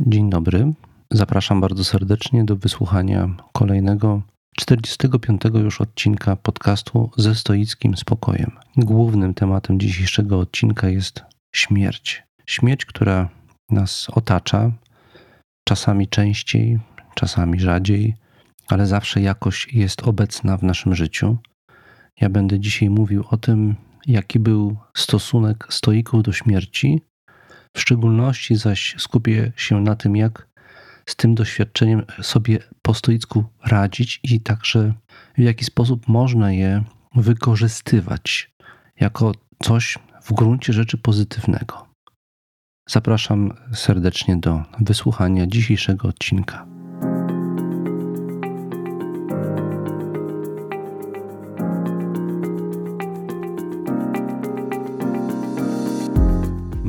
Dzień dobry. Zapraszam bardzo serdecznie do wysłuchania kolejnego 45 już odcinka podcastu ze stoickim spokojem. Głównym tematem dzisiejszego odcinka jest śmierć. Śmierć, która nas otacza, czasami częściej, czasami rzadziej, ale zawsze jakoś jest obecna w naszym życiu. Ja będę dzisiaj mówił o tym, jaki był stosunek stoików do śmierci w szczególności zaś skupię się na tym, jak z tym doświadczeniem sobie po stoicku radzić i także w jaki sposób można je wykorzystywać jako coś w gruncie rzeczy pozytywnego. Zapraszam serdecznie do wysłuchania dzisiejszego odcinka.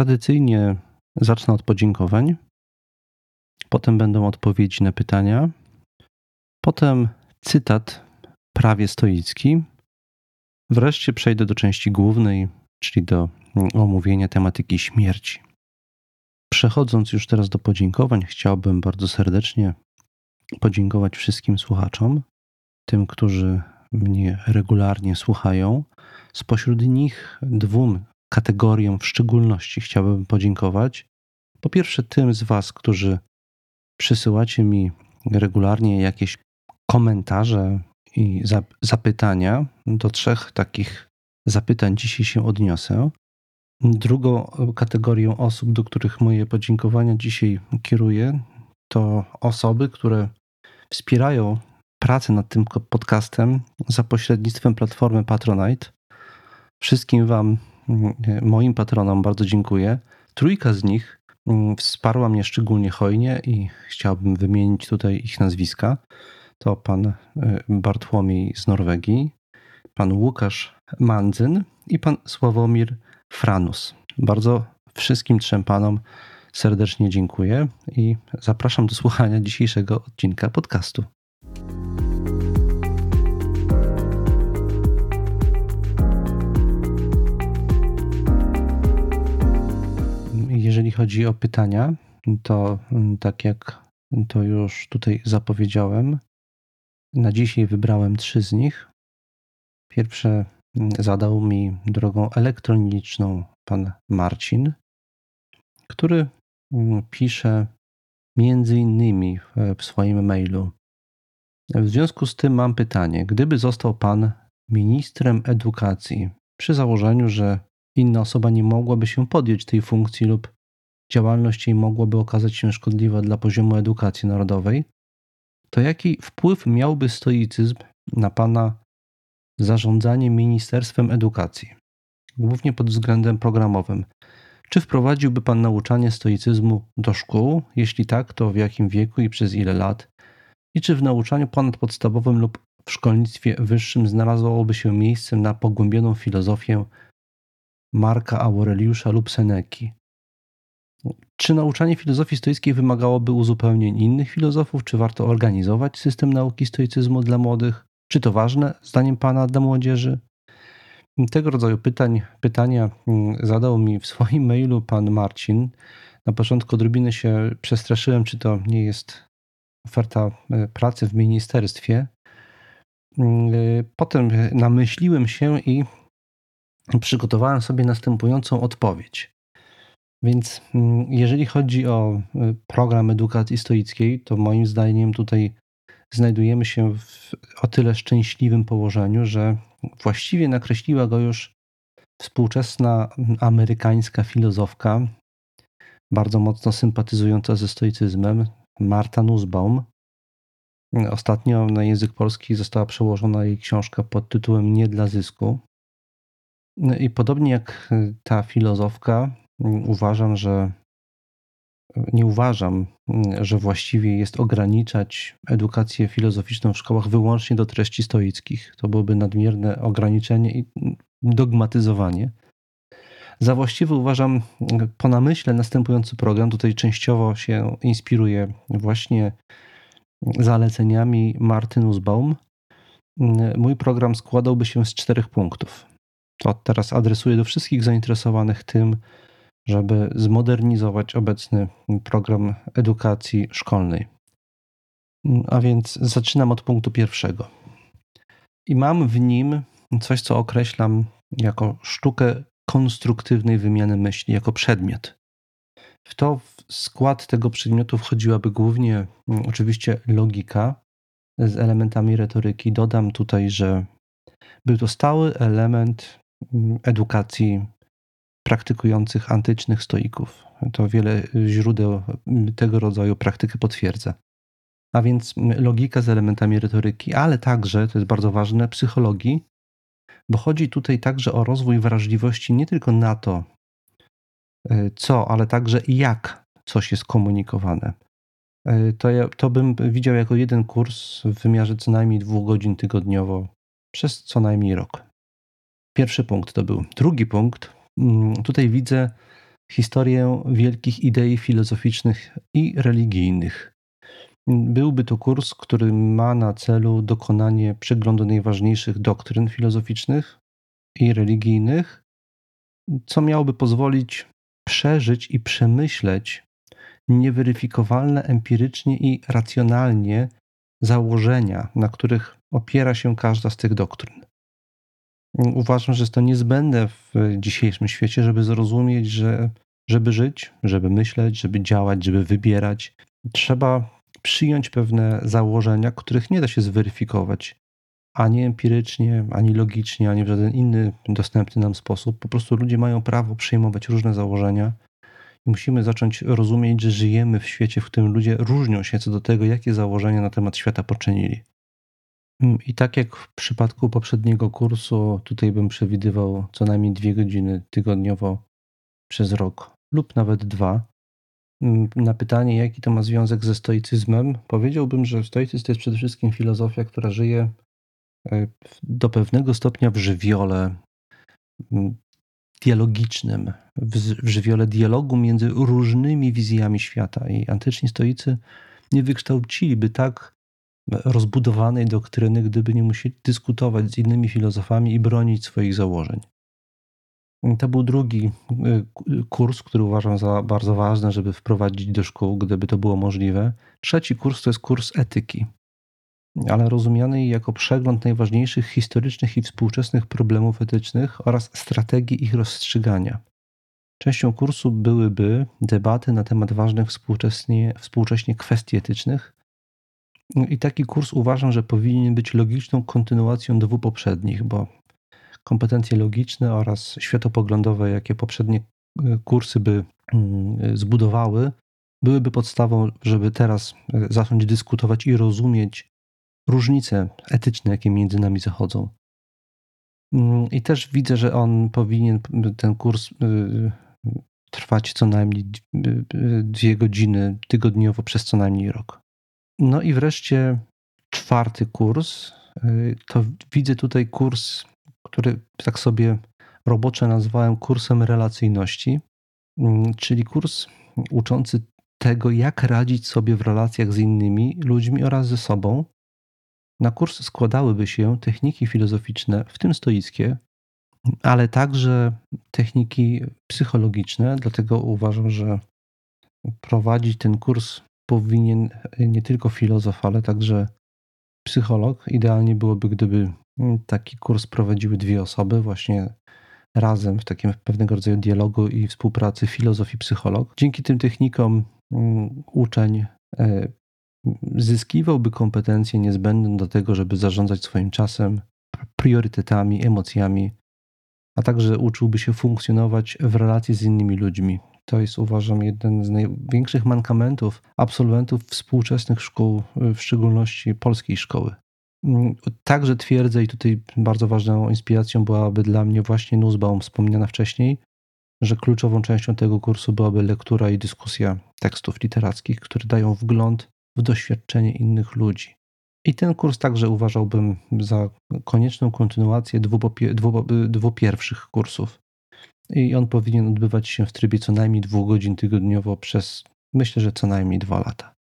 Tradycyjnie zacznę od podziękowań, potem będą odpowiedzi na pytania, potem cytat prawie stoicki, wreszcie przejdę do części głównej, czyli do omówienia tematyki śmierci. Przechodząc już teraz do podziękowań, chciałbym bardzo serdecznie podziękować wszystkim słuchaczom, tym, którzy mnie regularnie słuchają. Spośród nich dwóm kategoriom w szczególności chciałbym podziękować. Po pierwsze, tym z Was, którzy przysyłacie mi regularnie jakieś komentarze i zapytania. Do trzech takich zapytań dzisiaj się odniosę. Drugą kategorią osób, do których moje podziękowania dzisiaj kieruję, to osoby, które wspierają pracę nad tym podcastem za pośrednictwem platformy Patronite. Wszystkim Wam moim patronom bardzo dziękuję. Trójka z nich mm, wsparła mnie szczególnie hojnie i chciałbym wymienić tutaj ich nazwiska. To pan e, Bartłomiej z Norwegii, pan Łukasz Mandzyn i pan Sławomir Franus. Bardzo wszystkim trzem panom serdecznie dziękuję i zapraszam do słuchania dzisiejszego odcinka podcastu. Chodzi o pytania, to mm, tak jak to już tutaj zapowiedziałem, na dzisiaj wybrałem trzy z nich. Pierwsze mm, zadał mi drogą elektroniczną pan Marcin, który mm, pisze między innymi w swoim mailu. W związku z tym mam pytanie: gdyby został pan ministrem edukacji, przy założeniu, że inna osoba nie mogłaby się podjąć tej funkcji lub działalność jej mogłaby okazać się szkodliwa dla poziomu edukacji narodowej, to jaki wpływ miałby stoicyzm na Pana zarządzanie Ministerstwem Edukacji, głównie pod względem programowym? Czy wprowadziłby Pan nauczanie stoicyzmu do szkół? Jeśli tak, to w jakim wieku i przez ile lat? I czy w nauczaniu ponadpodstawowym lub w szkolnictwie wyższym znalazłoby się miejsce na pogłębioną filozofię Marka Aureliusza lub Seneki? Czy nauczanie filozofii stoickiej wymagałoby uzupełnień innych filozofów? Czy warto organizować system nauki stoicyzmu dla młodych? Czy to ważne, zdaniem Pana, dla młodzieży? Tego rodzaju pytań, pytania mm, zadał mi w swoim mailu pan Marcin. Na początku odrobinę się przestraszyłem, czy to nie jest oferta e, pracy w ministerstwie. Mm, e, potem namyśliłem się i przygotowałem sobie następującą odpowiedź. Więc mm, jeżeli chodzi o y, program edukacji stoickiej, to moim zdaniem tutaj znajdujemy się w o tyle szczęśliwym położeniu, że właściwie nakreśliła go już współczesna mm, amerykańska filozofka bardzo mocno sympatyzująca ze stoicyzmem, Marta Nussbaum. Ostatnio na język polski została przełożona jej książka pod tytułem Nie dla zysku. No I podobnie jak ta filozofka, uważam, że nie uważam, że właściwie jest ograniczać edukację filozoficzną w szkołach wyłącznie do treści stoickich. To byłoby nadmierne ograniczenie i dogmatyzowanie. Za właściwy uważam po namyśle następujący program. Tutaj częściowo się inspiruje właśnie zaleceniami Marty Nussbaum. Mój program składałby się z czterech punktów. To teraz adresuję do wszystkich zainteresowanych tym, żeby zmodernizować obecny program edukacji szkolnej. A więc zaczynam od punktu pierwszego. I mam w nim coś, co określam jako sztukę konstruktywnej wymiany myśli, jako przedmiot. W to w skład tego przedmiotu wchodziłaby głównie mm, oczywiście logika z elementami retoryki. Dodam tutaj, że był to stały element mm, edukacji praktykujących antycznych stoików. To wiele źródeł tego rodzaju praktyky potwierdza. A więc logika z elementami retoryki, ale także, to jest bardzo ważne, psychologii, bo chodzi tutaj także o rozwój wrażliwości nie tylko na to, e, co, ale także jak coś jest komunikowane. E, to, ja, to bym widział jako jeden kurs w wymiarze co najmniej dwóch godzin tygodniowo przez co najmniej rok. Pierwszy punkt to był. Drugi punkt tutaj widzę historię wielkich idei filozoficznych i religijnych. Byłby to kurs, który ma na celu dokonanie przeglądu najważniejszych doktryn filozoficznych i religijnych, co miałoby pozwolić przeżyć i przemyśleć nieweryfikowalne empirycznie i racjonalnie założenia, na których opiera się każda z tych doktryn. Uważam, że jest to niezbędne w dzisiejszym świecie, żeby zrozumieć, że żeby żyć, żeby myśleć, żeby działać, żeby wybierać, trzeba przyjąć pewne założenia, których nie da się zweryfikować ani empirycznie, ani logicznie, ani w żaden inny dostępny nam sposób. Po prostu ludzie mają prawo przyjmować różne założenia i musimy zacząć rozumieć, że żyjemy w świecie, w którym ludzie różnią się co do tego, jakie założenia na temat świata poczynili. Mm, I tak jak w przypadku poprzedniego kursu, tutaj bym przewidywał co najmniej dwie godziny tygodniowo przez rok lub nawet dwa. Mm, na pytanie, jaki to ma związek ze stoicyzmem, powiedziałbym, że stoicyzm to jest przede wszystkim filozofia, która żyje e, do pewnego stopnia w żywiole mm, dialogicznym, w żywiole dialogu między różnymi wizjami świata. I antyczni stoicy nie wykształciliby tak rozbudowanej doktryny, gdyby nie musieli dyskutować z innymi filozofami i bronić swoich założeń. To był drugi y, kurs, który uważam za bardzo ważny, żeby wprowadzić do szkół, gdyby to było możliwe. Trzeci kurs to jest kurs etyki, ale rozumiany jako przegląd najważniejszych historycznych i współczesnych problemów etycznych oraz strategii ich rozstrzygania. Częścią kursu byłyby debaty na temat ważnych współcześnie, współcześnie kwestii etycznych, i taki kurs uważam, że powinien być logiczną kontynuacją dwóch poprzednich, bo kompetencje logiczne oraz światopoglądowe, jakie poprzednie e, kursy by mm, zbudowały, byłyby podstawą, żeby teraz e, zacząć dyskutować i rozumieć różnice etyczne, jakie między nami zachodzą. Mm, I też widzę, że on powinien, ten kurs, e, trwać co najmniej dwie godziny tygodniowo przez co najmniej rok. No i wreszcie czwarty kurs. Y, to widzę tutaj kurs, który tak sobie robocze nazwałem kursem relacyjności, mm, czyli kurs uczący tego, jak radzić sobie w relacjach z innymi ludźmi oraz ze sobą. Na kurs składałyby się techniki filozoficzne, w tym stoickie, ale także techniki psychologiczne. Dlatego uważam, że prowadzić ten kurs powinien nie tylko filozof, ale także psycholog. Idealnie byłoby, gdyby taki kurs prowadziły dwie osoby, właśnie razem w takim pewnego rodzaju dialogu i współpracy filozof i psycholog. Dzięki tym technikom mm, uczeń e, zyskiwałby kompetencje niezbędne do tego, żeby zarządzać swoim czasem, priorytetami, emocjami, a także uczyłby się funkcjonować w relacji z innymi ludźmi. To jest uważam jeden z największych mankamentów absolwentów współczesnych szkół, w szczególności polskiej szkoły. Także twierdzę, i tutaj bardzo ważną inspiracją byłaby dla mnie właśnie Nussbaum wspomniana wcześniej, że kluczową częścią tego kursu byłaby lektura i dyskusja tekstów literackich, które dają wgląd w doświadczenie innych ludzi. I ten kurs także uważałbym za konieczną kontynuację dwu, dwu, dwu pierwszych kursów. I on powinien odbywać się w trybie co najmniej dwóch godzin tygodniowo przez myślę, że co najmniej dwa lata.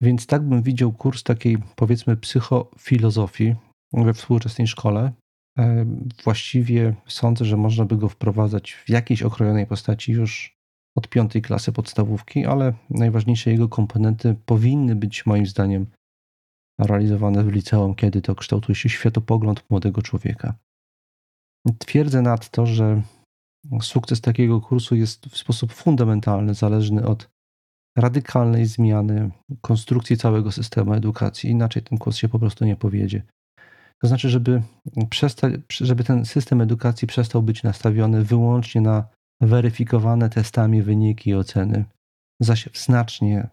Więc tak bym widział kurs takiej powiedzmy psychofilozofii we współczesnej szkole. E, właściwie sądzę, że można by go wprowadzać w jakiejś okrojonej postaci już od piątej klasy podstawówki, ale najważniejsze jego komponenty powinny być moim zdaniem realizowane w liceum, kiedy to kształtuje się światopogląd młodego człowieka. Twierdzę nadto, że sukces takiego kursu jest w sposób fundamentalny zależny od radykalnej zmiany konstrukcji całego systemu edukacji. Inaczej ten kurs się po prostu nie powiedzie. To znaczy, żeby, przestać, żeby ten system edukacji przestał być nastawiony wyłącznie na weryfikowane testami wyniki i oceny, zaś w znacznie,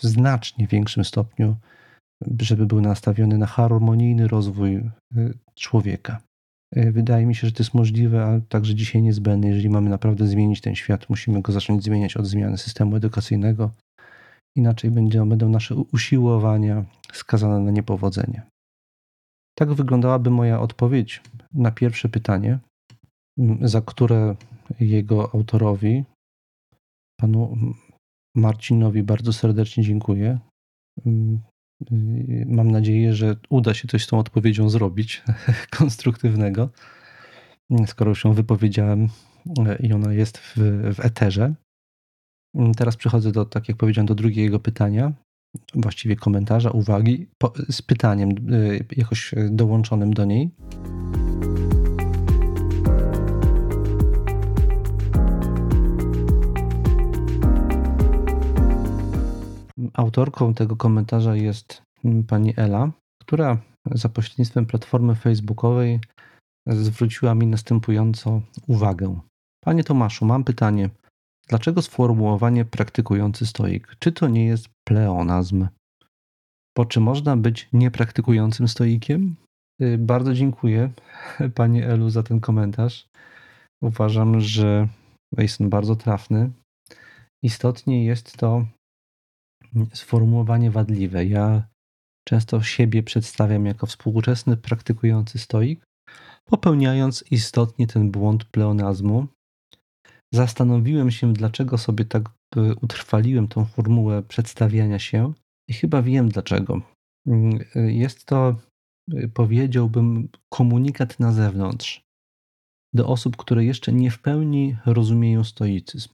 w znacznie większym stopniu, żeby był nastawiony na harmonijny rozwój y, człowieka. Y, wydaje mi się, że to jest możliwe, a także dzisiaj niezbędne. Jeżeli mamy naprawdę zmienić ten świat, musimy go zacząć zmieniać od zmiany systemu edukacyjnego. Inaczej będą nasze usiłowania skazane na niepowodzenie. Tak wyglądałaby moja odpowiedź na pierwsze pytanie, za które jego autorowi, panu Marcinowi, bardzo serdecznie dziękuję. Mam nadzieję, że uda się coś z tą odpowiedzią zrobić konstruktywnego, skoro już ją wypowiedziałem i ona jest w, w eterze. Teraz przechodzę do, tak jak powiedziałem, do drugiego pytania, właściwie komentarza, uwagi, po, z pytaniem y, jakoś dołączonym do niej. Autorką tego komentarza jest pani Ela, która za pośrednictwem platformy facebookowej zwróciła mi następującą uwagę. Panie Tomaszu, mam pytanie. Dlaczego sformułowanie praktykujący stoik? Czy to nie jest pleonazm? Po czy można być niepraktykującym stoikiem? Y, bardzo dziękuję Pani Elu za ten komentarz. Uważam, że jest on bardzo trafny. Istotnie jest to sformułowanie wadliwe. Ja często siebie przedstawiam jako współczesny praktykujący stoik, popełniając istotnie ten błąd pleonazmu. Zastanowiłem się, dlaczego sobie tak e, utrwaliłem tą formułę przedstawiania się, i chyba wiem dlaczego. Mm, e, jest to, e, powiedziałbym, komunikat na zewnątrz do osób, które jeszcze nie w pełni rozumieją stoicyzm.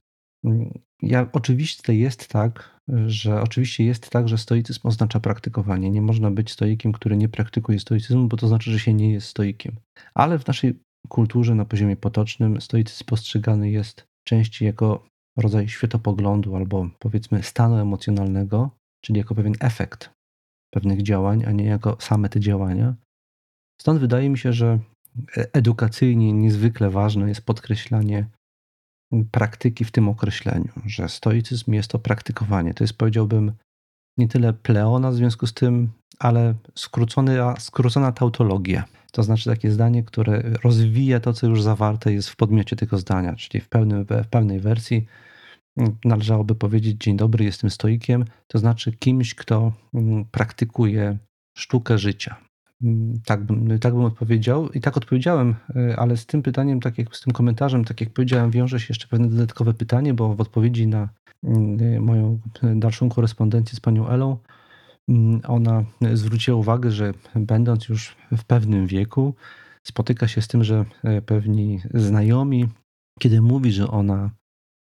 Mm, ja, oczywiście jest tak, że oczywiście jest tak, że stoicyzm oznacza praktykowanie. Nie można być stoikiem, który nie praktykuje stoicyzmu, bo to znaczy, że się nie jest stoikiem. Ale w naszej kulturze na poziomie potocznym stoicyzm postrzegany jest częściej jako rodzaj światopoglądu albo powiedzmy stanu emocjonalnego, czyli jako pewien efekt pewnych działań, a nie jako same te działania. Stąd wydaje mi się, że edukacyjnie niezwykle ważne jest podkreślanie praktyki w tym określeniu, że stoicyzm jest to praktykowanie. To jest, powiedziałbym, nie tyle pleona w związku z tym, ale skrócony, skrócona tautologia. To znaczy takie zdanie, które rozwija to, co już zawarte jest w podmiocie tego zdania, czyli w, pełnym, w pełnej wersji należałoby powiedzieć: Dzień dobry, jestem stoikiem, to znaczy kimś, kto mm, praktykuje sztukę życia. Mm, tak tak bym odpowiedział i tak odpowiedziałem, y, ale z tym pytaniem, tak jak z tym komentarzem, tak jak powiedziałem, wiąże się jeszcze pewne dodatkowe pytanie, bo w odpowiedzi na y, moją dalszą korespondencję z panią Elą, mm, ona zwróciła uwagę, że będąc już w pewnym wieku, spotyka się z tym, że pewni znajomi, kiedy mówi, że ona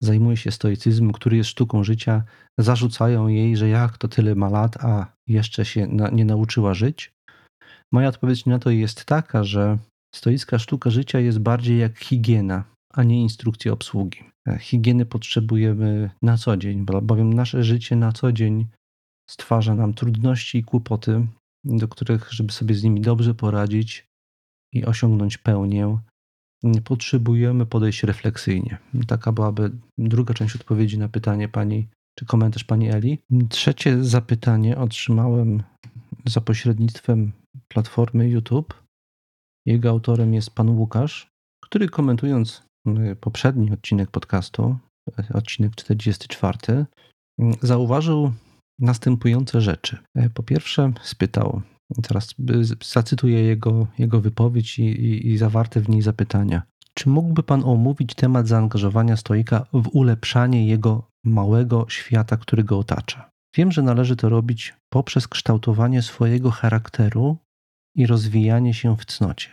zajmuje się stoicyzmem, który jest sztuką życia, zarzucają jej, że jak to tyle ma lat, a jeszcze się nie nauczyła żyć. Moja odpowiedź na to jest taka, że stoicka sztuka życia jest bardziej jak higiena, a nie instrukcja obsługi. Higieny potrzebujemy na co dzień, bowiem nasze życie na co dzień stwarza nam trudności i kłopoty, do których, żeby sobie z nimi dobrze poradzić i osiągnąć pełnię, potrzebujemy podejść refleksyjnie. Taka byłaby druga część odpowiedzi na pytanie pani, czy komentarz pani Eli. Trzecie zapytanie otrzymałem za pośrednictwem platformy YouTube. Jego autorem jest pan Łukasz, który komentując poprzedni odcinek podcastu, y, odcinek 44, y, zauważył następujące rzeczy. Po pierwsze, spytał, teraz zacytuję jego, jego wypowiedź i, i, i zawarte w niej zapytania. Czy mógłby Pan omówić temat zaangażowania stoika w ulepszanie jego małego świata, który go otacza? Wiem, że należy to robić poprzez kształtowanie swojego charakteru i rozwijanie się w cnocie.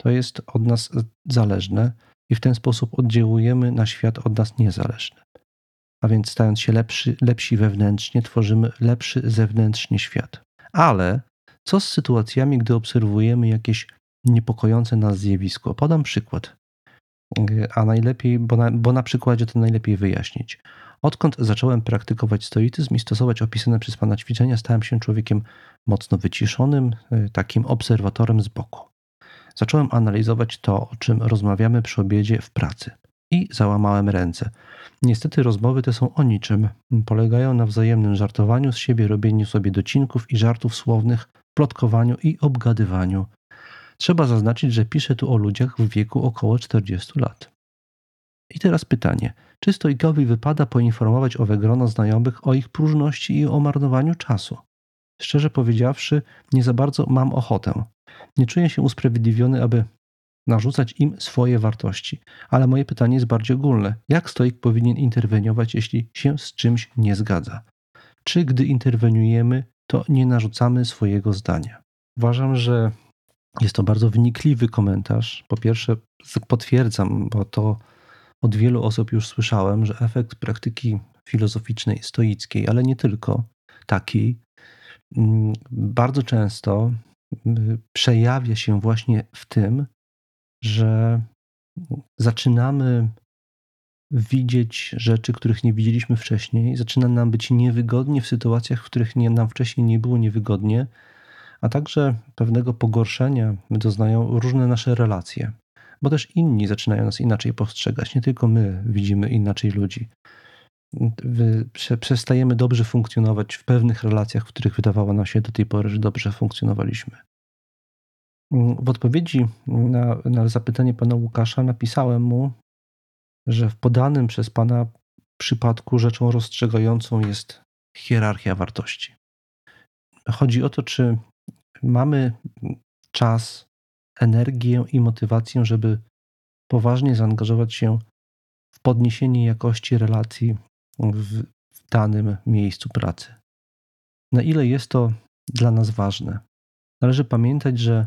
To jest od nas zależne i w ten sposób oddziałujemy na świat od nas niezależny. A więc stając się lepszy, lepsi wewnętrznie, tworzymy lepszy zewnętrznie świat. Ale co z sytuacjami, gdy obserwujemy jakieś niepokojące nas zjawisko? Podam przykład, a najlepiej, bo na, bo na przykładzie to najlepiej wyjaśnić. Odkąd zacząłem praktykować stoicyzm i stosować opisane przez Pana ćwiczenia, stałem się człowiekiem mocno wyciszonym, y, takim obserwatorem z boku. Zacząłem analizować to, o czym rozmawiamy przy obiedzie w pracy i załamałem ręce. Niestety rozmowy te są o niczym. Polegają na wzajemnym żartowaniu z siebie, robieniu sobie docinków i żartów słownych, plotkowaniu i obgadywaniu. Trzeba zaznaczyć, że piszę tu o ludziach w wieku około 40 lat. I teraz pytanie. Czy stoikowi wypada poinformować owe grono znajomych o ich próżności i o marnowaniu czasu? Szczerze powiedziawszy, nie za bardzo mam ochotę. Nie czuję się usprawiedliwiony, aby narzucać im swoje wartości. Ale moje pytanie jest bardziej ogólne. Jak stoik powinien interweniować, jeśli się z czymś nie zgadza? Czy gdy interweniujemy, to nie narzucamy swojego zdania? Uważam, że jest to bardzo wnikliwy komentarz. Po pierwsze, potwierdzam, bo to od wielu osób już słyszałem, że efekt praktyki filozoficznej, stoickiej, ale nie tylko takiej, mm, bardzo często mm, przejawia się właśnie w tym, że zaczynamy widzieć rzeczy, których nie widzieliśmy wcześniej, zaczyna nam być niewygodnie w sytuacjach, w których nie, nam wcześniej nie było niewygodnie, a także pewnego pogorszenia. Doznają różne nasze relacje, bo też inni zaczynają nas inaczej postrzegać, nie tylko my widzimy inaczej ludzi. Przestajemy dobrze funkcjonować w pewnych relacjach, w których wydawało nam się do tej pory, że dobrze funkcjonowaliśmy. W odpowiedzi na, na zapytanie pana Łukasza napisałem mu, że w podanym przez pana przypadku rzeczą rozstrzygającą jest hierarchia wartości. Chodzi o to, czy mamy czas, energię i motywację, żeby poważnie zaangażować się w podniesienie jakości relacji w, w danym miejscu pracy. Na ile jest to dla nas ważne? Należy pamiętać, że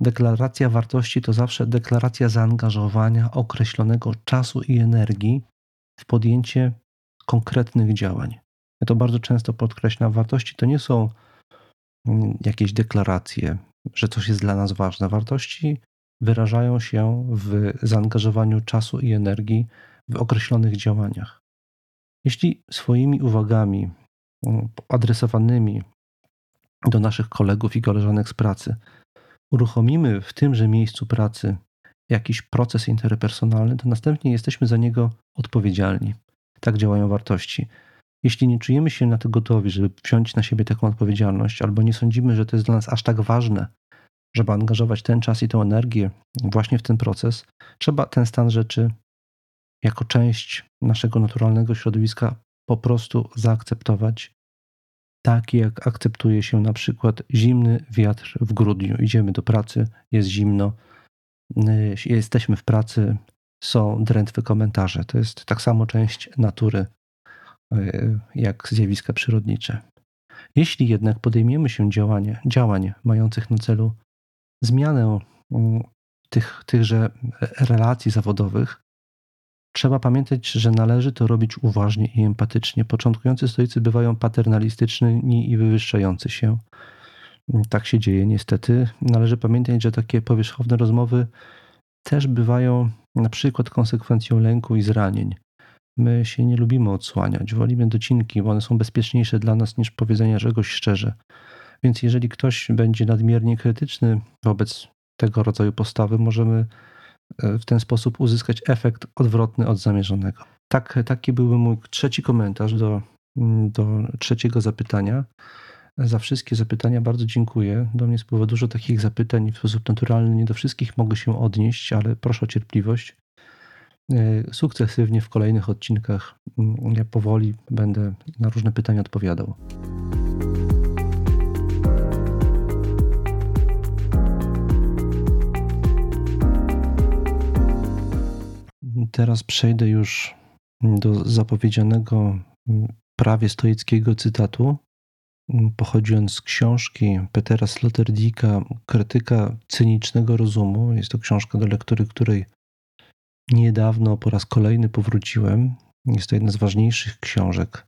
Deklaracja wartości to zawsze deklaracja zaangażowania określonego czasu i energii w podjęcie konkretnych działań. Ja to bardzo często podkreślam. Wartości to nie są mm, jakieś deklaracje, że coś jest dla nas ważne. Wartości wyrażają się w zaangażowaniu czasu i energii w określonych działaniach. Jeśli swoimi uwagami mm, adresowanymi do naszych kolegów i koleżanek z pracy uruchomimy w tymże miejscu pracy jakiś proces interpersonalny, to następnie jesteśmy za niego odpowiedzialni. Tak działają wartości. Jeśli nie czujemy się na to gotowi, żeby wziąć na siebie taką odpowiedzialność, albo nie sądzimy, że to jest dla nas aż tak ważne, żeby angażować ten czas i tę energię właśnie w ten proces, trzeba ten stan rzeczy jako część naszego naturalnego środowiska po prostu zaakceptować tak jak akceptuje się na przykład zimny wiatr w grudniu. Idziemy do pracy, jest zimno, y, jesteśmy w pracy, są drętwe komentarze. To jest tak samo część natury jak zjawiska przyrodnicze. Jeśli jednak podejmiemy się działanie, działań mających na celu zmianę mm, tych, tychże relacji zawodowych, Trzeba pamiętać, że należy to robić uważnie i empatycznie. Początkujący stoicy bywają paternalistyczni i wywyższający się. Tak się dzieje niestety. Należy pamiętać, że takie powierzchowne rozmowy też bywają na przykład konsekwencją lęku i zranień. My się nie lubimy odsłaniać, wolimy docinki, bo one są bezpieczniejsze dla nas niż powiedzenie czegoś szczerze. Więc jeżeli ktoś będzie nadmiernie krytyczny wobec tego rodzaju postawy, możemy w ten sposób uzyskać efekt odwrotny od zamierzonego. Tak, taki byłby mój trzeci komentarz do, do trzeciego zapytania. Za wszystkie zapytania bardzo dziękuję. Do mnie spływa dużo takich zapytań w sposób naturalny. Nie do wszystkich mogę się odnieść, ale proszę o cierpliwość. E, sukcesywnie w kolejnych odcinkach mm, ja powoli będę na różne pytania odpowiadał. Teraz przejdę już do zapowiedzianego mm, prawie stoickiego cytatu, mm, pochodząc z książki Petera Sloterdika, Krytyka cynicznego rozumu. Jest to książka do lektury, której niedawno po raz kolejny powróciłem. Jest to jedna z ważniejszych książek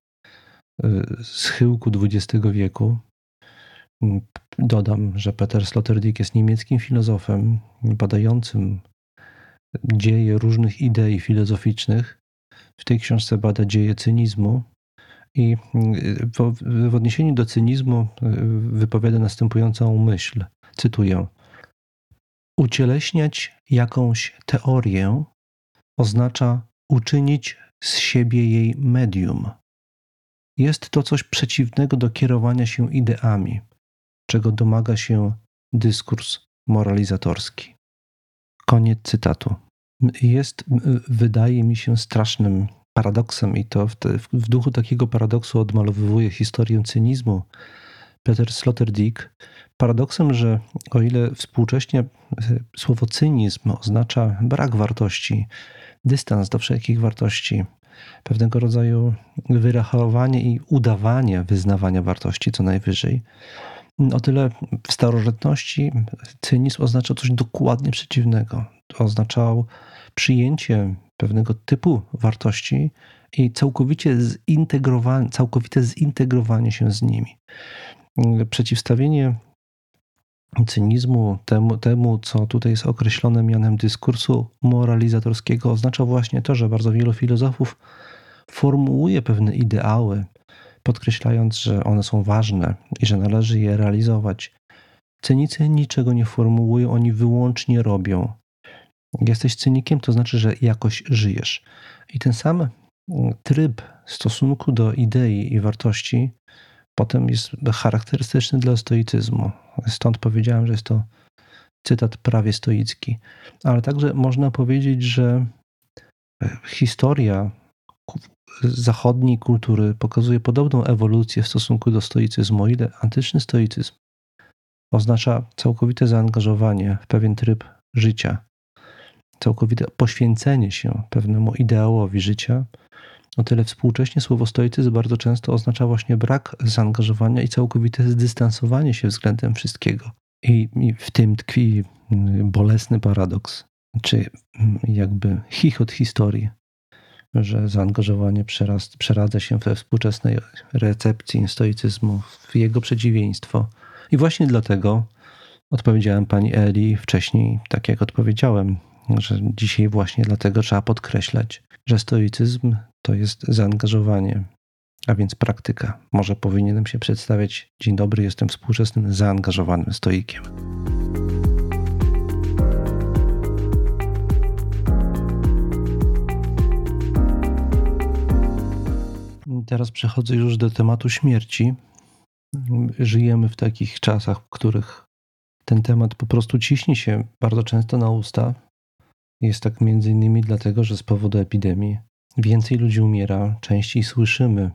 z y, XX wieku. Mm, dodam, że Peter Sloterdijk jest niemieckim filozofem badającym dzieje różnych idei filozoficznych. W tej książce bada dzieje cynizmu i y, w, w odniesieniu do cynizmu y, wypowiada następującą myśl. Cytuję: Ucieleśniać jakąś teorię oznacza uczynić z siebie jej medium. Jest to coś przeciwnego do kierowania się ideami, czego domaga się dyskurs moralizatorski. Koniec cytatu. Jest, wydaje mi się, strasznym paradoksem, i to w, te, w duchu takiego paradoksu odmalowywuje historię cynizmu Peter Sloterdijk. Paradoksem, że o ile współcześnie słowo cynizm oznacza brak wartości, dystans do wszelkich wartości, pewnego rodzaju wyrachowanie i udawanie wyznawania wartości co najwyżej. O tyle w starożytności cynizm oznaczał coś dokładnie przeciwnego. Oznaczał przyjęcie pewnego typu wartości i całkowicie zintegrowanie, całkowite zintegrowanie się z nimi. Przeciwstawienie cynizmu temu, temu, co tutaj jest określone mianem dyskursu moralizatorskiego, oznacza właśnie to, że bardzo wielu filozofów formułuje pewne ideały, podkreślając, że one są ważne i że należy je realizować. Cynicy niczego nie formułują, oni wyłącznie robią. Jesteś cynikiem, to znaczy, że jakoś żyjesz. I ten sam tryb stosunku do idei i wartości potem jest charakterystyczny dla stoicyzmu. Stąd powiedziałem, że jest to cytat prawie stoicki. Ale także można powiedzieć, że historia zachodniej kultury pokazuje podobną ewolucję w stosunku do stoicyzmu, ile antyczny stoicyzm oznacza całkowite zaangażowanie w pewien tryb życia, całkowite poświęcenie się pewnemu ideałowi życia, o tyle współcześnie słowo stoicyzm bardzo często oznacza właśnie brak zaangażowania i całkowite zdystansowanie się względem wszystkiego. I, i w tym tkwi mm, bolesny paradoks, czy mm, jakby chichot historii, że zaangażowanie przeraz, przeradza się we współczesnej recepcji stoicyzmu w jego przeciwieństwo. I właśnie dlatego odpowiedziałem pani Eli wcześniej, tak jak odpowiedziałem, że dzisiaj właśnie dlatego trzeba podkreślać, że stoicyzm to jest zaangażowanie, a więc praktyka. Może powinienem się przedstawiać: Dzień dobry, jestem współczesnym zaangażowanym stoikiem. Teraz przechodzę już do tematu śmierci. Żyjemy w takich czasach, w których ten temat po prostu ciśnie się bardzo często na usta. Jest tak między innymi dlatego, że z powodu epidemii więcej ludzi umiera, częściej słyszymy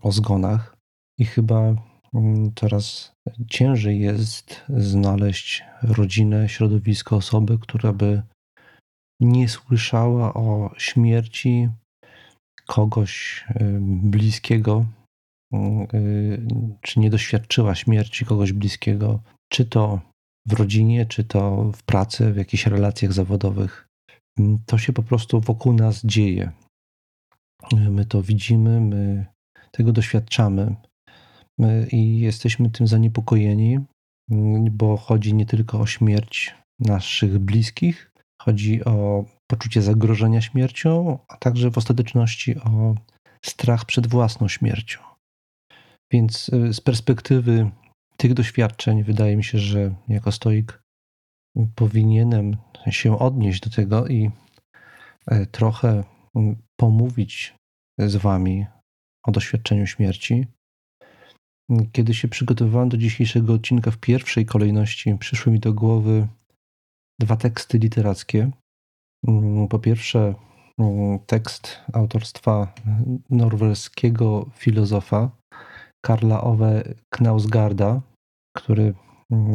o zgonach i chyba mm, coraz ciężej jest znaleźć rodzinę, środowisko, osoby, która by nie słyszała o śmierci kogoś bliskiego, y, czy nie doświadczyła śmierci kogoś bliskiego, czy to w rodzinie, czy to w pracy, w jakichś relacjach zawodowych. To się po prostu wokół nas dzieje. My to widzimy, my tego doświadczamy my i jesteśmy tym zaniepokojeni, bo chodzi nie tylko o śmierć naszych bliskich, chodzi o poczucie zagrożenia śmiercią, a także w ostateczności o strach przed własną śmiercią. Więc y, z perspektywy tych doświadczeń wydaje mi się, że jako stoik powinienem się odnieść do tego i e, trochę pomówić z Wami o doświadczeniu śmierci. Kiedy się przygotowywałem do dzisiejszego odcinka, w pierwszej kolejności przyszły mi do głowy dwa teksty literackie. Po pierwsze, tekst autorstwa norweskiego filozofa Karla Ove Knausgarda, który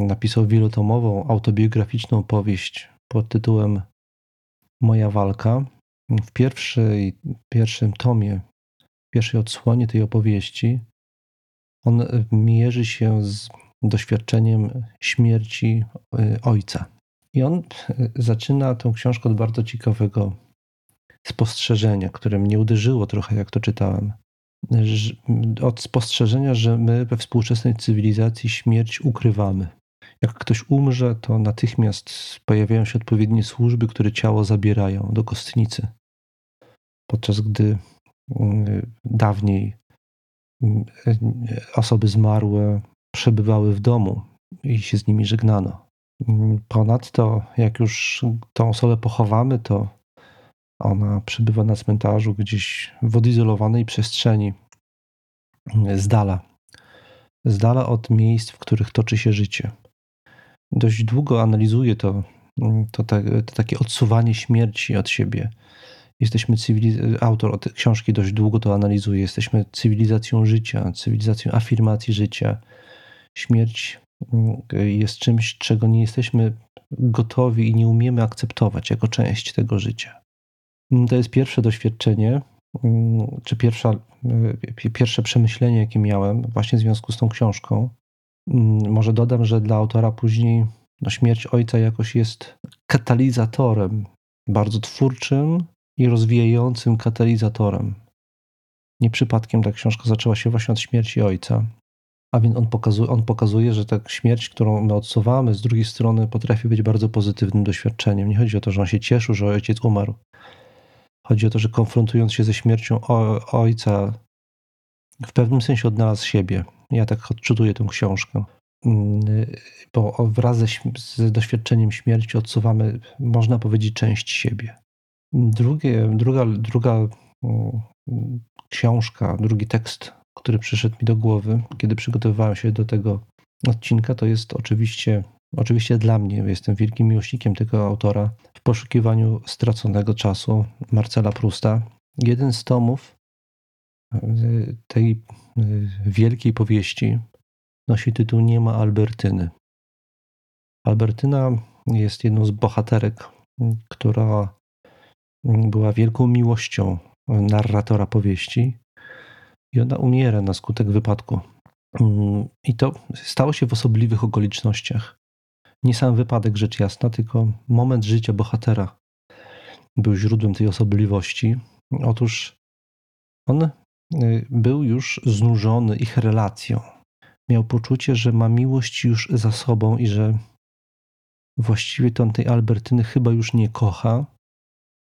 napisał wielotomową autobiograficzną powieść pod tytułem Moja walka. W pierwszej, pierwszym tomie, w pierwszej odsłonie tej opowieści, on mierzy się z doświadczeniem śmierci y, ojca. I on y, zaczyna tę książkę od bardzo ciekawego spostrzeżenia, które mnie uderzyło trochę, jak to czytałem. Od spostrzeżenia, że my we współczesnej cywilizacji śmierć ukrywamy. Jak ktoś umrze, to natychmiast pojawiają się odpowiednie służby, które ciało zabierają do kostnicy. Podczas gdy mm, dawniej mm, osoby zmarłe przebywały w domu i się z nimi żegnano. Ponadto, jak już tą osobę pochowamy, to ona przebywa na cmentarzu gdzieś w odizolowanej przestrzeni, z dala, z dala od miejsc, w których toczy się życie. Dość długo analizuje to, to, te, to takie odsuwanie śmierci od siebie. Jesteśmy cywiliz- autor książki dość długo to analizuje. Jesteśmy cywilizacją życia, cywilizacją afirmacji życia. Śmierć mm, jest czymś, czego nie jesteśmy gotowi i nie umiemy akceptować jako część tego życia. Mm, to jest pierwsze doświadczenie, mm, czy pierwsza, y, pierwsze przemyślenie, jakie miałem właśnie w związku z tą książką. Mm, może dodam, że dla autora później no, śmierć ojca jakoś jest katalizatorem, bardzo twórczym i rozwijającym katalizatorem. Nie przypadkiem ta książka zaczęła się właśnie od śmierci ojca. A więc on pokazuje, on pokazuje, że ta śmierć, którą my odsuwamy, z drugiej strony potrafi być bardzo pozytywnym doświadczeniem. Nie chodzi o to, że on się cieszył, że ojciec umarł, Chodzi o to, że konfrontując się ze śmiercią ojca, w pewnym sensie odnalazł siebie. Ja tak odczytuję tę książkę. Mm, bo wraz ze, z doświadczeniem śmierci odsuwamy, można powiedzieć, część siebie. Drugie, druga, druga mm, książka, drugi tekst, który przyszedł mi do głowy, kiedy przygotowywałem się do tego odcinka, to jest oczywiście Oczywiście dla mnie, jestem wielkim miłośnikiem tego autora, w poszukiwaniu straconego czasu Marcela Prusta. Jeden z tomów y, tej y, wielkiej powieści nosi tytuł Nie ma Albertyny. Albertyna jest jedną z bohaterek, która była wielką miłością narratora powieści i ona umiera na skutek wypadku. I to stało się w osobliwych okolicznościach nie sam wypadek, rzecz jasna, tylko moment życia bohatera był źródłem tej osobliwości. Otóż on y, był już znużony ich relacją. Miał poczucie, że ma miłość już za sobą i że właściwie to on tej Albertyny chyba już nie kocha.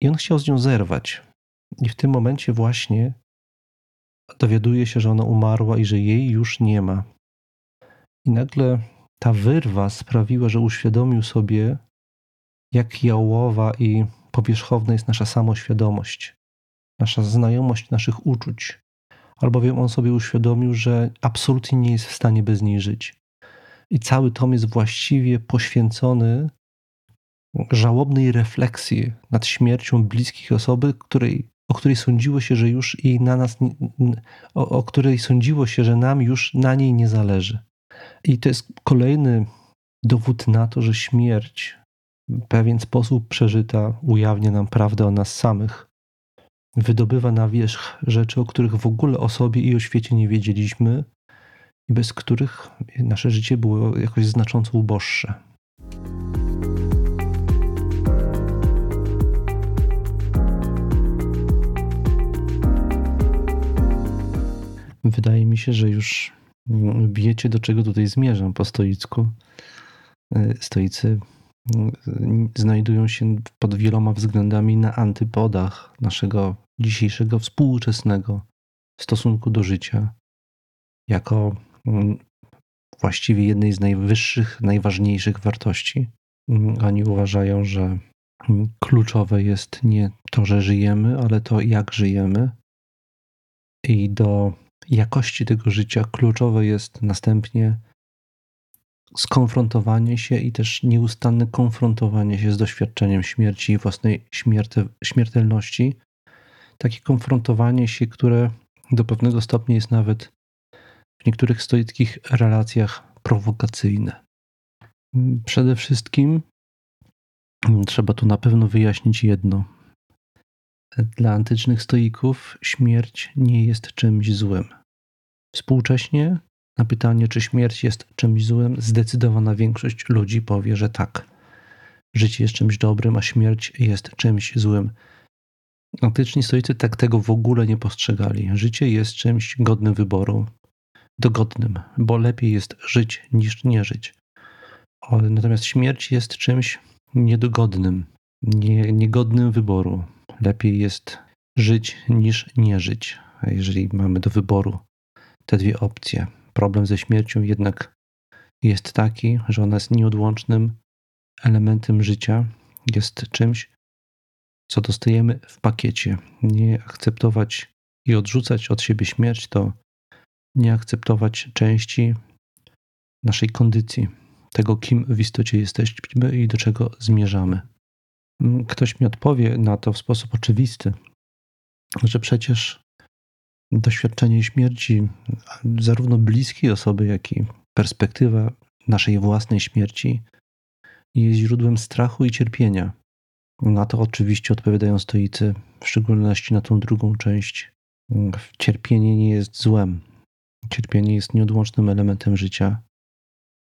I on chciał z nią zerwać. I w tym momencie właśnie dowiaduje się, że ona umarła i że jej już nie ma. I nagle ta wyrwa sprawiła, że uświadomił sobie, jak jałowa i powierzchowna jest nasza samoświadomość, nasza znajomość naszych uczuć, albowiem on sobie uświadomił, że absolutnie nie jest w stanie bez niej żyć. I cały tom jest właściwie poświęcony żałobnej refleksji nad śmiercią bliskich osoby, której, o której sądziło się, że już i na nas, o, o której sądziło się, że nam już na niej nie zależy. I to jest kolejny dowód na to, że śmierć w pewien sposób przeżyta ujawnia nam prawdę o nas samych. Wydobywa na wierzch rzeczy, o których w ogóle o sobie i o świecie nie wiedzieliśmy, i bez których nasze życie było jakoś znacząco uboższe. Wydaje mi się, że już wiecie, do czego tutaj zmierzam po stoicku. E, stoicy mm, znajdują się pod wieloma względami na antypodach naszego dzisiejszego współczesnego stosunku do życia, jako mm, właściwie jednej z najwyższych, najważniejszych wartości. Mm, oni uważają, że mm, kluczowe jest nie to, że żyjemy, ale to, jak żyjemy. I do jakości tego życia kluczowe jest następnie skonfrontowanie się i też nieustanne konfrontowanie się z doświadczeniem śmierci i własnej śmiertelności. Takie konfrontowanie się, które do pewnego stopnia jest nawet w niektórych stoickich relacjach prowokacyjne. Przede wszystkim trzeba tu na pewno wyjaśnić jedno. Dla antycznych stoików śmierć nie jest czymś złym. Współcześnie na pytanie, czy śmierć jest czymś złym, zdecydowana większość ludzi powie, że tak. Życie jest czymś dobrym, a śmierć jest czymś złym. Antyczni stoicy tak tego w ogóle nie postrzegali. Życie jest czymś godnym wyboru, dogodnym, bo lepiej jest żyć niż nie żyć. Natomiast śmierć jest czymś niedogodnym, nie, niegodnym wyboru. Lepiej jest żyć niż nie żyć, jeżeli mamy do wyboru te dwie opcje. Problem ze śmiercią jednak jest taki, że ona jest nieodłącznym elementem życia, jest czymś, co dostajemy w pakiecie. Nie akceptować i odrzucać od siebie śmierć to nie akceptować części naszej kondycji, tego, kim w istocie jesteśmy i do czego zmierzamy. Ktoś mi odpowie na to w sposób oczywisty, że przecież doświadczenie śmierci, zarówno bliskiej osoby, jak i perspektywa naszej własnej śmierci, jest źródłem strachu i cierpienia. Na to oczywiście odpowiadają stoicy, w szczególności na tą drugą część. Cierpienie nie jest złem. Cierpienie jest nieodłącznym elementem życia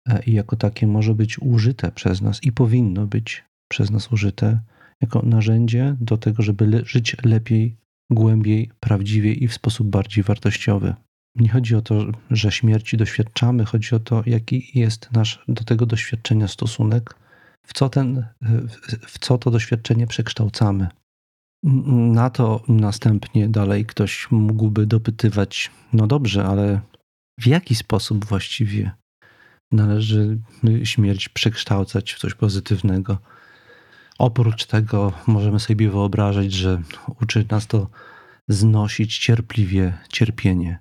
e, i jako takie może być użyte przez nas i powinno być przez nas użyte jako narzędzie do tego, żeby le żyć lepiej, głębiej, prawdziwiej i w sposób bardziej wartościowy. Nie chodzi o to, że śmierci doświadczamy, chodzi o to, jaki jest nasz do tego doświadczenia stosunek, w co, ten, w co to doświadczenie przekształcamy. Na to następnie dalej ktoś mógłby dopytywać: No dobrze, ale w jaki sposób właściwie należy śmierć przekształcać w coś pozytywnego? Oprócz tego możemy sobie wyobrażać, że uczy nas to znosić cierpliwie cierpienie.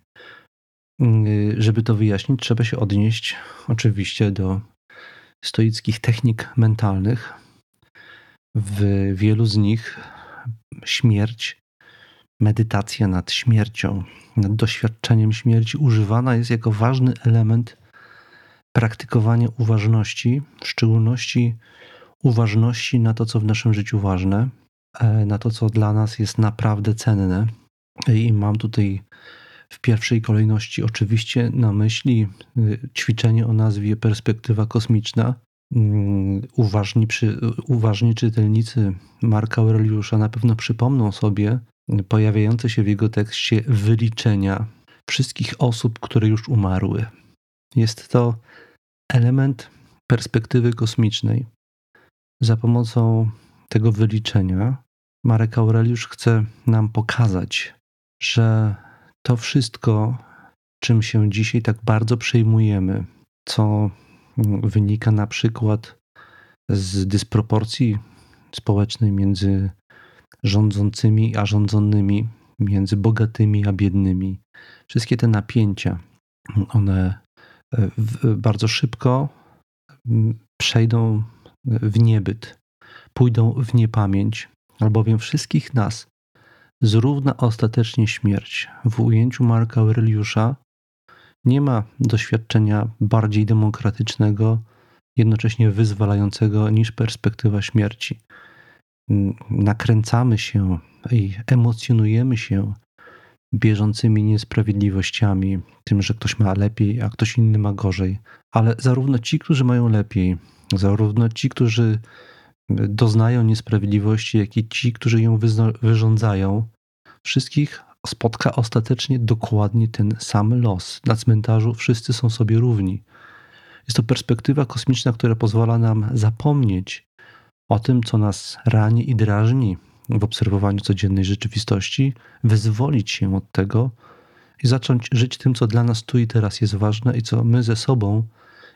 Żeby to wyjaśnić, trzeba się odnieść oczywiście do stoickich technik mentalnych. W wielu z nich śmierć, medytacja nad śmiercią, nad doświadczeniem śmierci używana jest jako ważny element praktykowania uważności, w szczególności uważności na to, co w naszym życiu ważne, e, na to, co dla nas jest naprawdę cenne. I mam tutaj w pierwszej kolejności oczywiście na myśli y, ćwiczenie o nazwie perspektywa kosmiczna. Mm, uważni, przy, uważni czytelnicy Marka Aureliusza na pewno przypomną sobie pojawiające się w jego tekście wyliczenia wszystkich osób, które już umarły. Jest to element perspektywy kosmicznej. Za pomocą tego wyliczenia Marek Aureliusz chce nam pokazać, że to wszystko, czym się dzisiaj tak bardzo przejmujemy, co wynika na przykład z dysproporcji społecznej między rządzącymi a rządzonymi, między bogatymi a biednymi. Wszystkie te napięcia, one e, bardzo szybko przejdą w niebyt, pójdą w niepamięć, albowiem wszystkich nas zrówna ostatecznie śmierć. W ujęciu Marka Aureliusza nie ma doświadczenia bardziej demokratycznego, jednocześnie wyzwalającego niż perspektywa śmierci. Nakręcamy się i emocjonujemy się bieżącymi niesprawiedliwościami, tym, że ktoś ma lepiej, a ktoś inny ma gorzej. Ale zarówno ci, którzy mają lepiej, zarówno ci, którzy doznają niesprawiedliwości, jak i ci, którzy ją wyrządzają, wszystkich spotka ostatecznie dokładnie ten sam los. Na cmentarzu wszyscy są sobie równi. Jest to perspektywa kosmiczna, która pozwala nam zapomnieć o tym, co nas rani i drażni w obserwowaniu codziennej rzeczywistości, wyzwolić się od tego i zacząć żyć tym, co dla nas tu i teraz jest ważne i co my ze sobą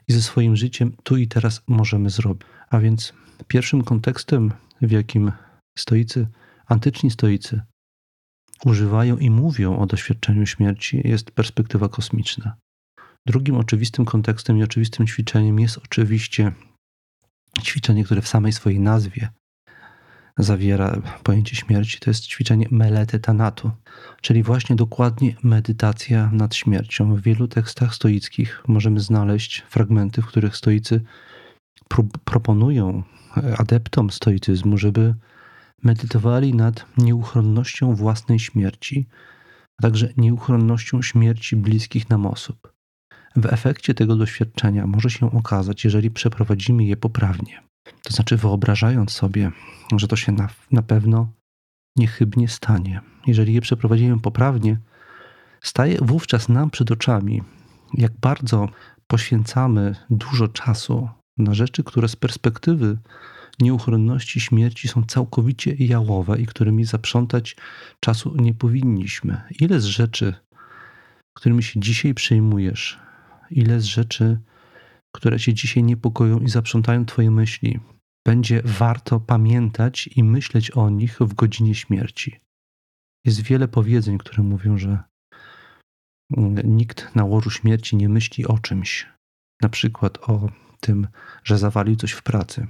i ze swoim życiem tu i teraz możemy zrobić. A więc pierwszym kontekstem, w jakim stoicy, antyczni stoicy używają i mówią o doświadczeniu śmierci, jest perspektywa kosmiczna. Drugim oczywistym kontekstem i oczywistym ćwiczeniem jest oczywiście ćwiczenie, które w samej swojej nazwie zawiera pojęcie śmierci, to jest ćwiczenie melety tanatu, czyli właśnie dokładnie medytacja nad śmiercią. W wielu tekstach stoickich możemy znaleźć fragmenty, w których stoicy proponują adeptom stoicyzmu, żeby medytowali nad nieuchronnością własnej śmierci, a także nieuchronnością śmierci bliskich nam osób. W efekcie tego doświadczenia może się okazać, jeżeli przeprowadzimy je poprawnie, to znaczy wyobrażając sobie, że to się na, na pewno niechybnie stanie. Jeżeli je przeprowadzimy poprawnie, staje wówczas nam przed oczami, jak bardzo poświęcamy dużo czasu na rzeczy, które z perspektywy nieuchronności śmierci są całkowicie jałowe i którymi zaprzątać czasu nie powinniśmy. Ile z rzeczy, którymi się dzisiaj przejmujesz, ile z rzeczy, które cię dzisiaj niepokoją i zaprzątają twoje myśli, będzie warto pamiętać i myśleć o nich w godzinie śmierci. Jest wiele powiedzeń, które mówią, że nikt na łożu śmierci nie myśli o czymś, na przykład o tym, że zawalił coś w pracy.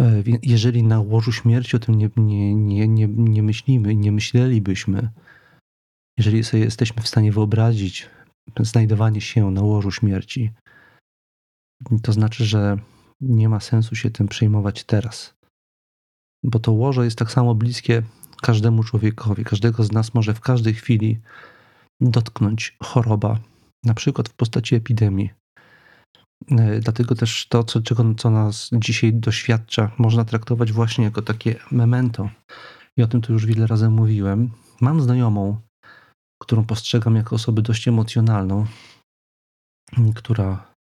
E, jeżeli na łożu śmierci o tym nie, nie, nie, nie, nie myślimy, nie myślelibyśmy, jeżeli sobie jesteśmy w stanie wyobrazić znajdowanie się na łożu śmierci, to znaczy, że nie ma sensu się tym przejmować teraz. Bo to łoże jest tak samo bliskie każdemu człowiekowi. Każdego z nas może w każdej chwili dotknąć choroba, na przykład w postaci epidemii. E, dlatego też to, co, czego, co nas dzisiaj doświadcza, można traktować właśnie jako takie memento. I o tym tu już wiele razy mówiłem. Mam znajomą, którą postrzegam jako osobę dość emocjonalną, która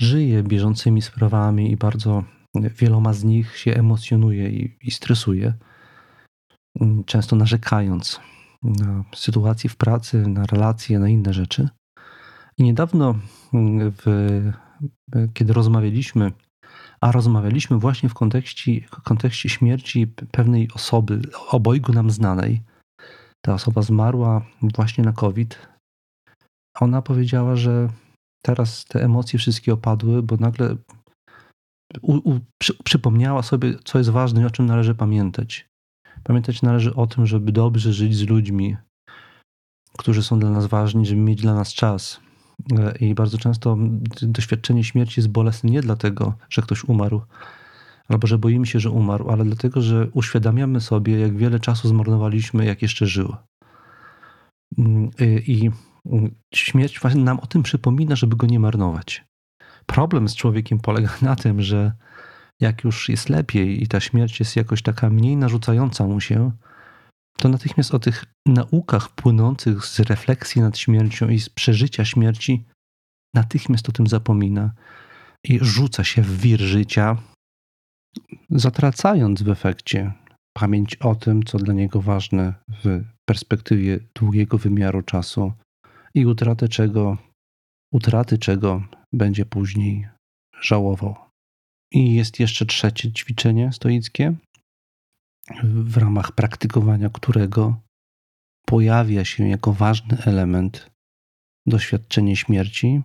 żyje bieżącymi sprawami i bardzo wieloma z nich się emocjonuje i, i stresuje, często narzekając na sytuację w pracy, na relacje, na inne rzeczy. I niedawno, w, kiedy rozmawialiśmy, a rozmawialiśmy właśnie w kontekście, w kontekście śmierci pewnej osoby, obojgu nam znanej, ta osoba zmarła właśnie na COVID, ona powiedziała, że teraz te emocje wszystkie opadły, bo nagle u, u, przy, przypomniała sobie, co jest ważne i o czym należy pamiętać. Pamiętać należy o tym, żeby dobrze żyć z ludźmi, którzy są dla nas ważni, żeby mieć dla nas czas. I bardzo często doświadczenie śmierci jest bolesne nie dlatego, że ktoś umarł, albo że boimy się, że umarł, ale dlatego, że uświadamiamy sobie, jak wiele czasu zmarnowaliśmy, jak jeszcze żył. Mm, I śmierć właśnie nam o tym przypomina, żeby go nie marnować. Problem z człowiekiem polega na tym, że jak już jest lepiej i ta śmierć jest jakoś taka mniej narzucająca mu się, to natychmiast o tych naukach płynących z refleksji nad śmiercią i z przeżycia śmierci, natychmiast o tym zapomina i rzuca się w wir życia, zatracając w efekcie pamięć o tym, co dla niego ważne w perspektywie długiego wymiaru czasu i utratę czego, utraty czego będzie później żałował. I jest jeszcze trzecie ćwiczenie stoickie, w ramach praktykowania którego pojawia się jako ważny element doświadczenie śmierci.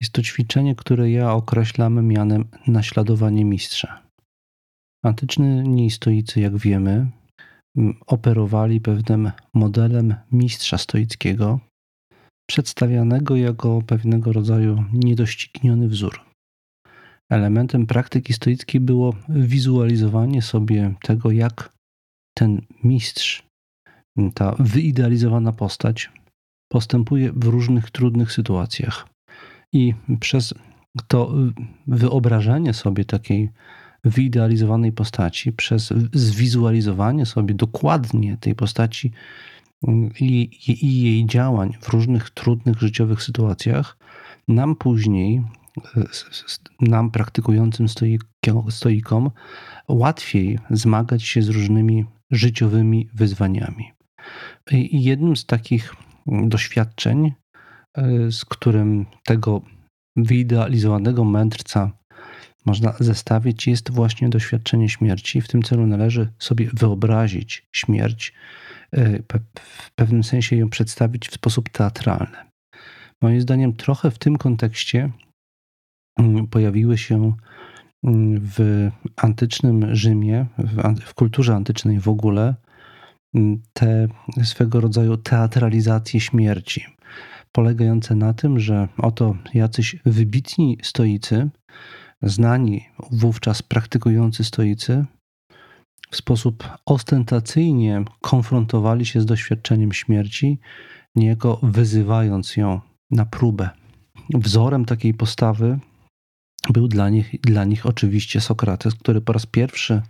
Jest to ćwiczenie, które ja określam mianem naśladowanie mistrza. Antyczni stoicy, jak wiemy, operowali pewnym modelem mistrza stoickiego, przedstawianego jako pewnego rodzaju niedościgniony wzór. Elementem praktyki stoickiej było wizualizowanie sobie tego, jak ten mistrz, ta wyidealizowana postać postępuje w różnych trudnych sytuacjach. I przez to wyobrażenie sobie takiej wyidealizowanej postaci, przez zwizualizowanie sobie dokładnie tej postaci i, i jej działań w różnych trudnych życiowych sytuacjach, nam później, nam praktykującym stoikom, łatwiej zmagać się z różnymi życiowymi wyzwaniami. I jednym z takich doświadczeń, e, z którym tego wyidealizowanego mędrca można zestawić, jest właśnie doświadczenie śmierci. W tym celu należy sobie wyobrazić śmierć, w pewnym sensie ją przedstawić w sposób teatralny. Moim zdaniem, trochę w tym kontekście mm, pojawiły się mm, w antycznym Rzymie, w, kulturze antycznej w ogóle, mm, te swego rodzaju teatralizacje śmierci, polegające na tym, że oto jacyś wybitni stoicy znani wówczas praktykujący stoicy w sposób ostentacyjnie konfrontowali się z doświadczeniem śmierci, niejako wyzywając ją na próbę. Wzorem takiej postawy był dla nich, dla nich oczywiście Sokrates, który po raz pierwszy,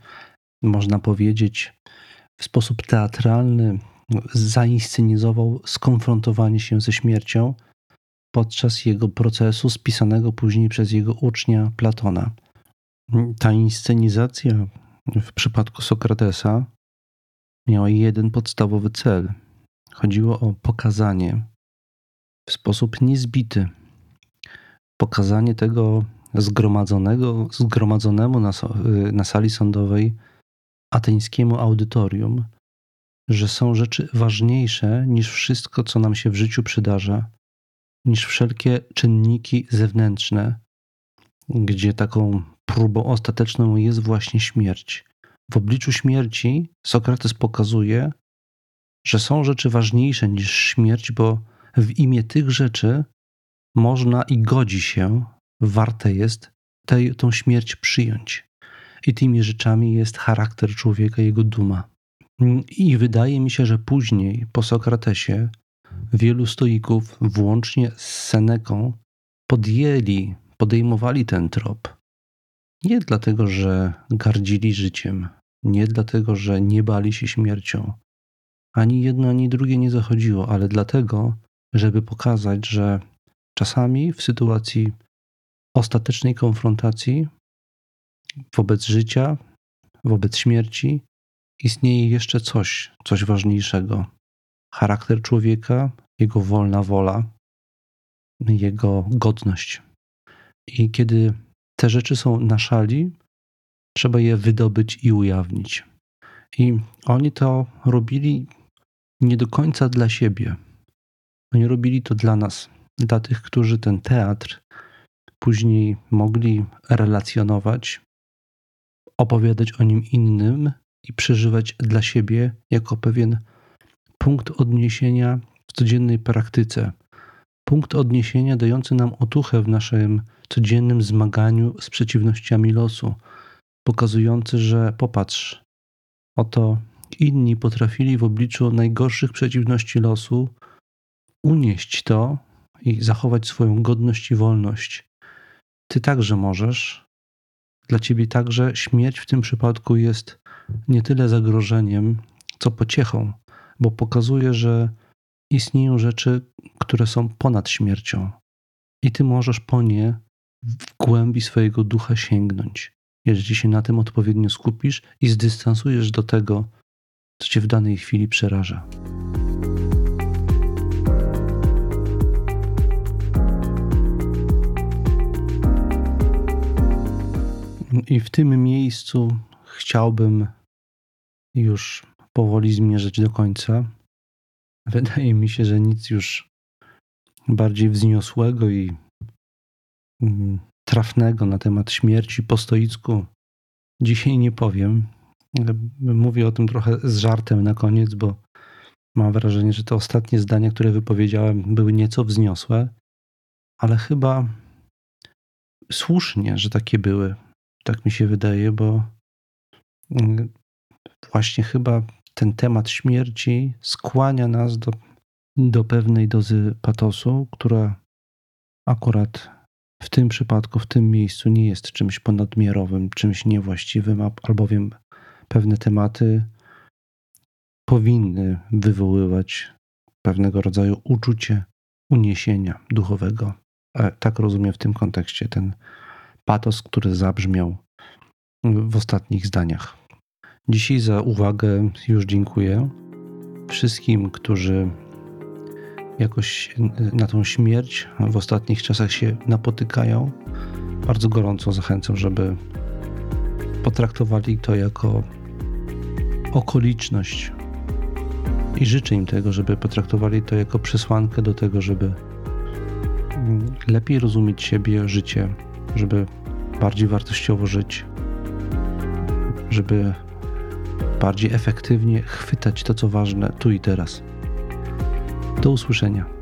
można powiedzieć, w sposób teatralny zainscenizował skonfrontowanie się ze śmiercią podczas jego procesu spisanego później przez jego ucznia Platona. Ta inscenizacja w przypadku Sokratesa miała jeden podstawowy cel. Chodziło o pokazanie w sposób niezbity, pokazanie tego zgromadzonego, zgromadzonemu na, na sali sądowej ateńskiemu audytorium, że są rzeczy ważniejsze niż wszystko, co nam się w życiu przydarza, niż wszelkie czynniki zewnętrzne, gdzie taką próbą ostateczną jest właśnie śmierć. W obliczu śmierci Sokrates pokazuje, że są rzeczy ważniejsze niż śmierć, bo w imię tych rzeczy można i godzi się, warte jest tej, tą śmierć przyjąć. I tymi rzeczami jest charakter człowieka, jego duma. I wydaje mi się, że później, po Sokratesie, wielu stoików, włącznie z Seneką, podjęli, podejmowali ten trop. Nie dlatego, że gardzili życiem, nie dlatego, że nie bali się śmiercią. Ani jedno, ani drugie nie zachodziło, ale dlatego, żeby pokazać, że czasami w sytuacji ostatecznej konfrontacji wobec życia, wobec śmierci, istnieje jeszcze coś, coś ważniejszego, charakter człowieka, jego wolna wola, jego godność. I kiedy te rzeczy są na szali, trzeba je wydobyć i ujawnić. I oni to robili nie do końca dla siebie. Oni robili to dla nas, dla tych, którzy ten teatr później mogli relacjonować, opowiadać o nim innym i przeżywać dla siebie jako pewien punkt odniesienia w codziennej praktyce, punkt odniesienia dający nam otuchę w naszym codziennym zmaganiu z przeciwnościami losu, pokazujący, że popatrz, oto inni potrafili w obliczu najgorszych przeciwności losu unieść to i zachować swoją godność i wolność. Ty także możesz. Dla ciebie także śmierć w tym przypadku jest nie tyle zagrożeniem, co pociechą bo pokazuje, że istnieją rzeczy, które są ponad śmiercią i ty możesz po nie w głębi swojego ducha sięgnąć, jeżeli się na tym odpowiednio skupisz i zdystansujesz do tego, co cię w danej chwili przeraża. I w tym miejscu chciałbym już powoli zmierzać do końca. Wydaje mi się, że nic już bardziej wzniosłego i mm, trafnego na temat śmierci po stoicku dzisiaj nie powiem. Mówię o tym trochę z żartem na koniec, bo mam wrażenie, że te ostatnie zdania, które wypowiedziałem, były nieco wzniosłe, ale chyba słusznie, że takie były. Tak mi się wydaje, bo mm, właśnie chyba ten temat śmierci skłania nas do, do pewnej dozy patosu, która akurat w tym przypadku, w tym miejscu nie jest czymś ponadmiarowym, czymś niewłaściwym, albowiem pewne tematy powinny wywoływać pewnego rodzaju uczucie uniesienia duchowego. E, tak rozumiem w tym kontekście ten patos, który zabrzmiał w ostatnich zdaniach. Dzisiaj za uwagę już dziękuję wszystkim, którzy jakoś na tą śmierć w ostatnich czasach się napotykają, bardzo gorąco zachęcam, żeby potraktowali to jako okoliczność. I życzę im tego, żeby potraktowali to jako przesłankę do tego, żeby lepiej rozumieć siebie, życie, żeby bardziej wartościowo żyć, żeby bardziej efektywnie chwytać to, co ważne tu i teraz. Do usłyszenia.